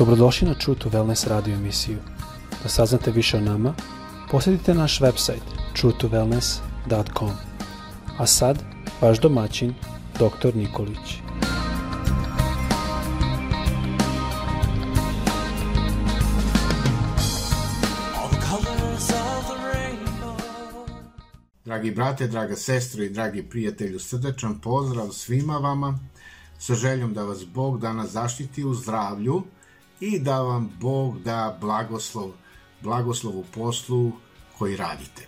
Dobrodošli na True to Wellness radio emisiju. Da saznate više o nama, posjetite naš website truetowellness.com. A sad, vaš domaćin, dr. Nikolić. Dragi brate, draga sestro i dragi prijatelju, srdečan pozdrav svima vama sa željom da vas Bog danas zaštiti u zdravlju i da vam Bog da blagoslov, blagoslov u poslu koji radite.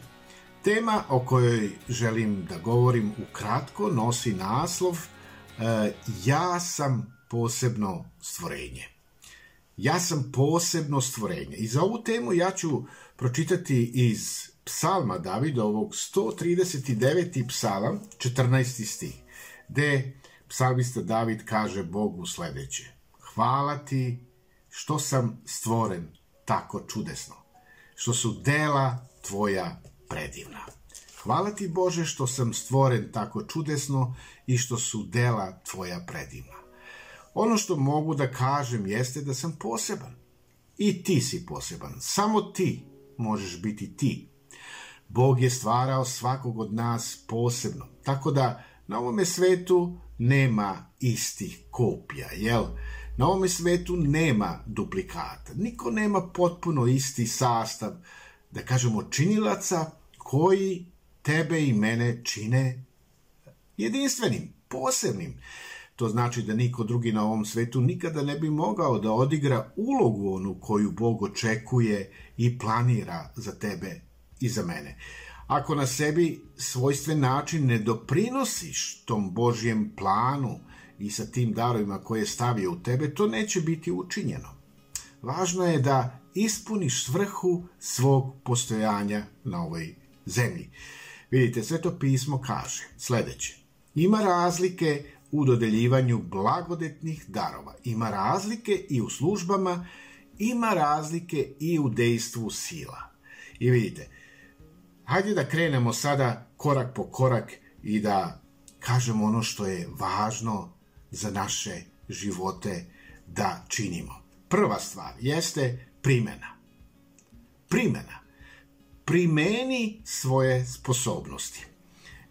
Tema o kojoj želim da govorim ukratko nosi naslov e, Ja sam posebno stvorenje. Ja sam posebno stvorenje. I za ovu temu ja ću pročitati iz psalma Davidovog 139. psalam 14. stih, gde psalmista David kaže Bogu sledeće. Hvala ti što sam stvoren tako čudesno, što su dela tvoja predivna. Hvala ti Bože što sam stvoren tako čudesno i što su dela tvoja predivna. Ono što mogu da kažem jeste da sam poseban. I ti si poseban. Samo ti možeš biti ti. Bog je stvarao svakog od nas posebno. Tako da na ovome svetu nema istih kopija, jel? Na ovome svetu nema duplikata. Niko nema potpuno isti sastav, da kažemo, činilaca koji tebe i mene čine jedinstvenim, posebnim. To znači da niko drugi na ovom svetu nikada ne bi mogao da odigra ulogu onu koju Bog očekuje i planira za tebe i za mene. Ako na sebi svojstven način ne doprinosiš tom Božjem planu i sa tim darovima koje je stavio u tebe, to neće biti učinjeno. Važno je da ispuniš svrhu svog postojanja na ovoj zemlji. Vidite, Sveto pismo kaže sledeće. Ima razlike u dodeljivanju blagodetnih darova. Ima razlike i u službama, ima razlike i u dejstvu sila. I vidite, hajde da krenemo sada korak po korak i da kažemo ono što je važno za naše živote da činimo. Prva stvar jeste primena. Primena. Primeni svoje sposobnosti.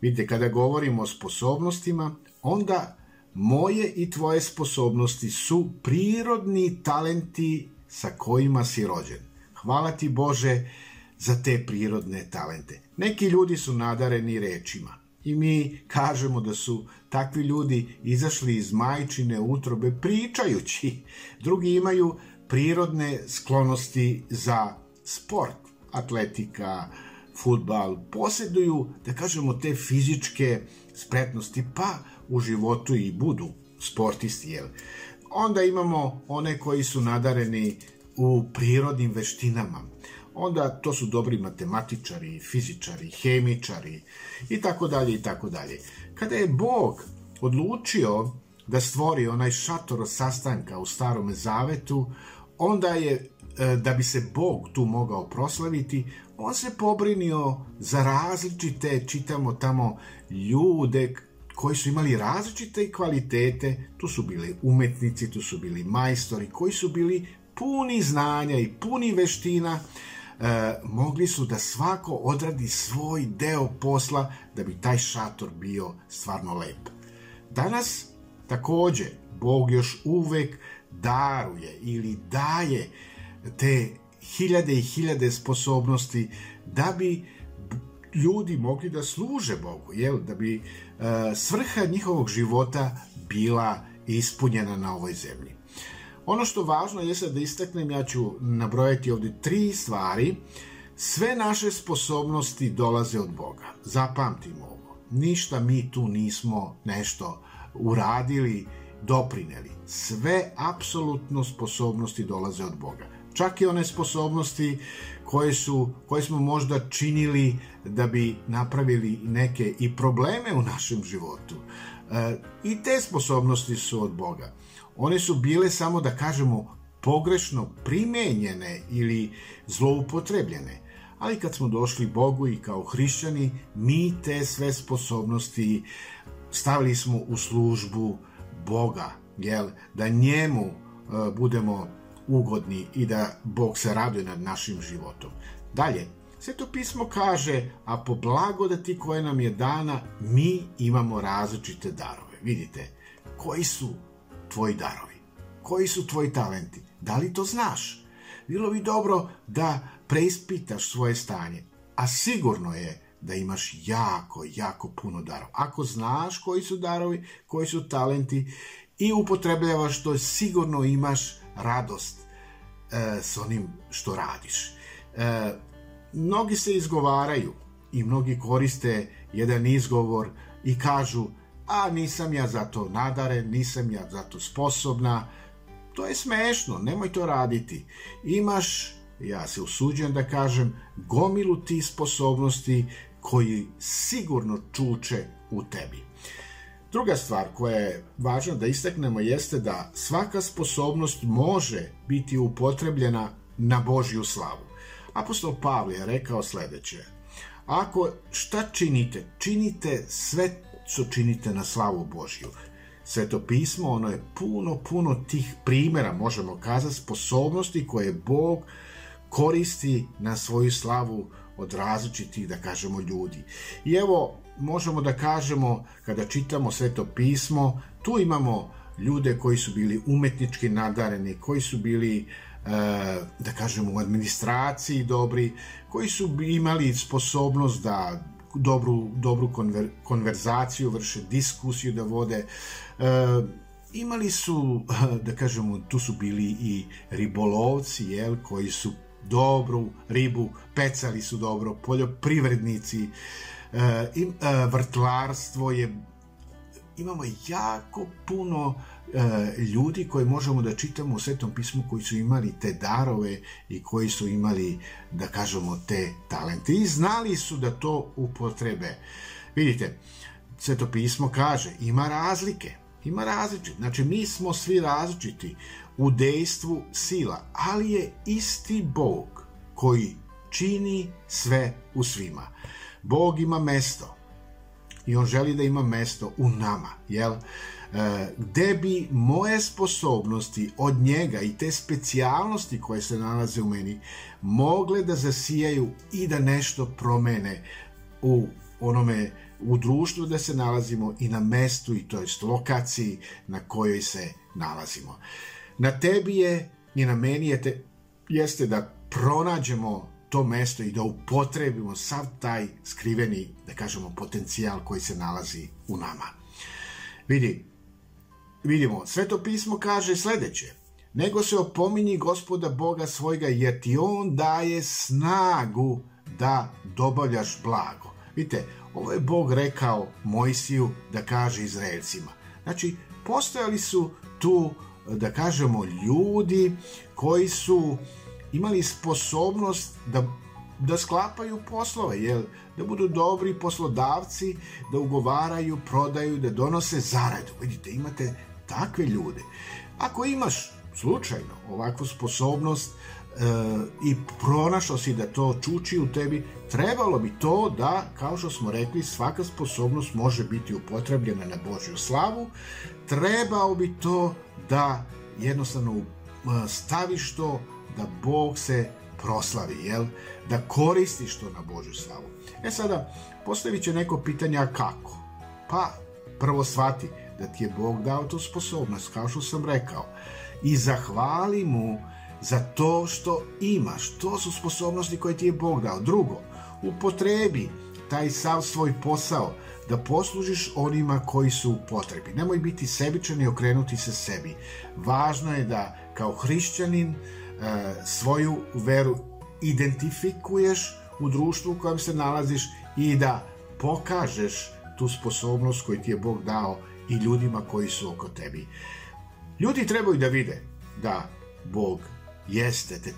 Vidite, kada govorimo o sposobnostima, onda moje i tvoje sposobnosti su prirodni talenti sa kojima si rođen. Hvala ti Bože za te prirodne talente. Neki ljudi su nadareni rečima i mi kažemo da su takvi ljudi izašli iz majčine utrobe pričajući. Drugi imaju prirodne sklonosti za sport, atletika, futbal, posjeduju, da kažemo, te fizičke spretnosti, pa u životu i budu sportisti, jel? Onda imamo one koji su nadareni u prirodnim veštinama, onda to su dobri matematičari, fizičari, hemičari i tako dalje i tako dalje. Kada je Bog odlučio da stvori onaj šator sastanka u Starome Zavetu, onda je, e, da bi se Bog tu mogao proslaviti, on se pobrinio za različite, čitamo tamo, ljude koji su imali različite kvalitete, tu su bili umetnici, tu su bili majstori, koji su bili puni znanja i puni veština, mogli su da svako odradi svoj deo posla da bi taj šator bio stvarno lep. Danas takođe Bog još uvek daruje ili daje te hiljade i hiljade sposobnosti da bi ljudi mogli da služe Bogu, jel? da bi e, svrha njihovog života bila ispunjena na ovoj zemlji. Ono što važno je da istaknem, ja ću nabrojati ovde tri stvari. Sve naše sposobnosti dolaze od Boga. Zapamtimo ovo. Ništa mi tu nismo nešto uradili, doprineli. Sve apsolutno sposobnosti dolaze od Boga. Čak i one sposobnosti koje, su, koje smo možda činili da bi napravili neke i probleme u našem životu. E, I te sposobnosti su od Boga. One su bile samo, da kažemo, pogrešno primenjene ili zloupotrebljene. Ali kad smo došli Bogu i kao hrišćani, mi te sve sposobnosti stavili smo u službu Boga, jel? da njemu uh, budemo ugodni i da Bog se raduje nad našim životom. Dalje, Sveto pismo kaže, a po blagodati koje nam je dana, mi imamo različite darove. Vidite, koji su tvoji darovi? Koji su tvoji talenti? Da li to znaš? Bilo bi dobro da preispitaš svoje stanje, a sigurno je da imaš jako, jako puno darova. Ako znaš koji su darovi, koji su talenti i upotrebljavaš to, sigurno imaš radost e, s onim što radiš. E, mnogi se izgovaraju i mnogi koriste jedan izgovor i kažu a nisam ja za to nadaren, nisam ja za to sposobna. To je smešno, nemoj to raditi. Imaš, ja se usuđujem da kažem, gomilu ti sposobnosti koji sigurno čuče u tebi. Druga stvar koja je važna da istaknemo jeste da svaka sposobnost može biti upotrebljena na Božju slavu. Apostol Pavle je rekao sledeće. Ako šta činite? Činite sve što činite na slavu Božju. Sveto pismo, ono je puno, puno tih primjera, možemo kazati, sposobnosti koje Bog koristi na svoju slavu od različitih, da kažemo, ljudi. I evo, možemo da kažemo, kada čitamo Sveto pismo, tu imamo ljude koji su bili umetnički nadareni, koji su bili E, da kažemo u administraciji dobri, koji su imali sposobnost da dobru, dobru konver, konverzaciju vrše, diskusiju da vode. E, imali su, da kažemo, tu su bili i ribolovci, jel, koji su dobru ribu, pecali su dobro, poljoprivrednici, e, im, e, vrtlarstvo je imamo jako puno e, ljudi koje možemo da čitamo u Svetom pismu koji su imali te darove i koji su imali, da kažemo, te talente i znali su da to upotrebe. Vidite, Sveto pismo kaže, ima razlike, ima različite, znači mi smo svi različiti u dejstvu sila, ali je isti Bog koji čini sve u svima. Bog ima mesto, i on želi da ima mesto u nama, jel? E, gde bi moje sposobnosti od njega i te specijalnosti koje se nalaze u meni mogle da zasijaju i da nešto promene u onome u društvu da se nalazimo i na mestu i to jest lokaciji na kojoj se nalazimo. Na tebi je i na meni je te, jeste da pronađemo to mesto i da upotrebimo sav taj skriveni, da kažemo, potencijal koji se nalazi u nama. Vidi, vidimo, Sveto pismo kaže sledeće, nego se opominji gospoda Boga svojga, jer ti on daje snagu da dobavljaš blago. Vidite, ovo je Bog rekao Mojsiju da kaže Izraelcima. Znači, postojali su tu, da kažemo, ljudi koji su uh, imali sposobnost da da sklapaju poslove, jel? da budu dobri poslodavci, da ugovaraju, prodaju, da donose zaradu. Vidite, imate takve ljude. Ako imaš slučajno ovakvu sposobnost e, i pronašao si da to čuči u tebi, trebalo bi to da, kao što smo rekli, svaka sposobnost može biti upotrebljena na Božju slavu, trebao bi to da jednostavno e, staviš to da Bog se proslavi, jel? Da koristiš to na Božju slavu. E sada, postavit će neko pitanje, a kako? Pa, prvo shvati da ti je Bog dao tu sposobnost, kao što sam rekao. I zahvali mu za to što imaš. To su sposobnosti koje ti je Bog dao. Drugo, upotrebi taj sav svoj posao da poslužiš onima koji su u potrebi. Nemoj biti sebičan i okrenuti se sebi. Važno je da kao hrišćanin svoju veru identifikuješ u društvu u kojem se nalaziš i da pokažeš tu sposobnost koju ti je Bog dao i ljudima koji su oko tebi. Ljudi trebaju da vide da Bog jeste te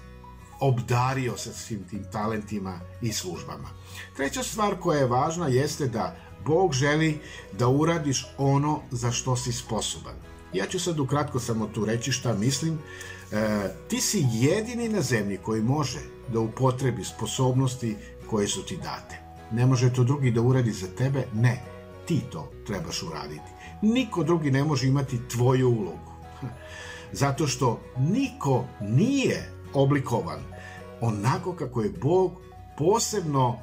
obdario sa svim tim talentima i službama. Treća stvar koja je važna jeste da Bog želi da uradiš ono za što si sposoban. Ja ću sad ukratko samo tu reći šta mislim. E, ti si jedini na zemlji koji može da upotrebi sposobnosti koje su ti date. Ne može to drugi da uradi za tebe, ne. Ti to trebaš uraditi. Niko drugi ne može imati tvoju ulogu. Zato što niko nije oblikovan onako kako je Bog posebno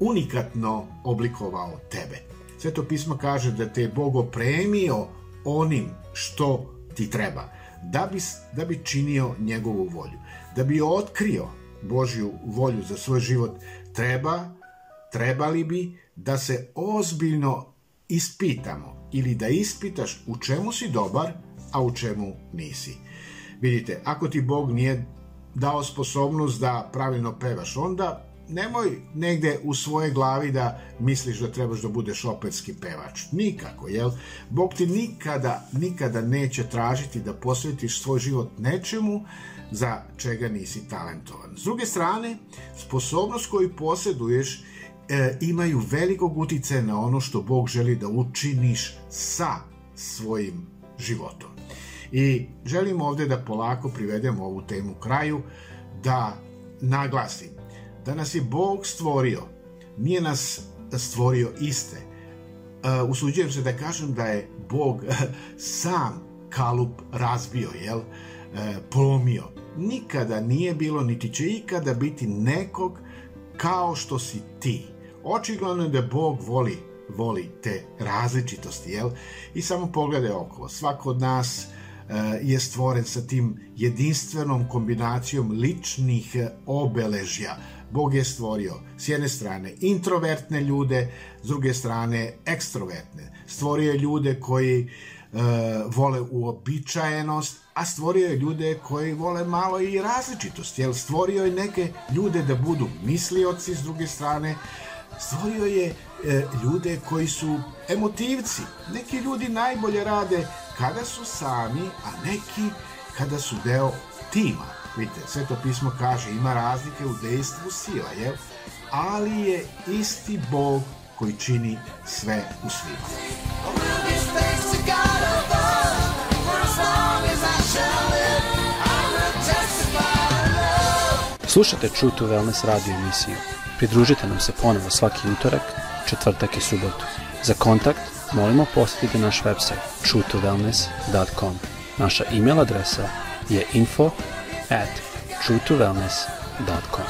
unikatno oblikovao tebe. Sveto pismo kaže da te je Bog opremio onim što ti treba, da bi, da bi činio njegovu volju. Da bi otkrio Božju volju za svoj život, treba, trebali bi da se ozbiljno ispitamo ili da ispitaš u čemu si dobar, a u čemu nisi. Vidite, ako ti Bog nije dao sposobnost da pravilno pevaš, onda nemoj negde u svoje glavi da misliš da trebaš da budeš operski pevač. Nikako, jel? Bog ti nikada, nikada neće tražiti da posvetiš svoj život nečemu za čega nisi talentovan. S druge strane, sposobnost koju posjeduješ e, imaju velikog utice na ono što Bog želi da učiniš sa svojim životom. I želim ovde da polako privedemo ovu temu kraju, da naglasim da nas je Bog stvorio, nije nas stvorio iste. Uh, usuđujem se da kažem da je Bog sam kalup razbio, jel? Uh, polomio. Nikada nije bilo, niti će ikada biti nekog kao što si ti. Očigledno je da Bog voli, voli te različitosti, jel? I samo pogledaj okolo. Svako od nas je stvoren sa tim jedinstvenom kombinacijom ličnih obeležja Bog je stvorio s jedne strane introvertne ljude, s druge strane ekstrovertne. Stvorio je ljude koji e, vole uobičajenost, a stvorio je ljude koji vole malo i različitost. Jel stvorio je neke ljude da budu mislioci, s druge strane stvorio je e, ljude koji su emotivci. Neki ljudi najbolje rade kada su sami, a neki kada su deo tima. Vidite, sveto pismo kaže ima razlike u dejstvu sila, jel? Ali je isti Bog koji čini sve u svima. Slušate True to Wellness radio emisiju. Pridružite nam se ponovo svaki utorak, četvrtak i subotu. Za kontakt molimo posjetite naš website truetowellness.com. Naša e-mail adresa je info at truetowellness.com.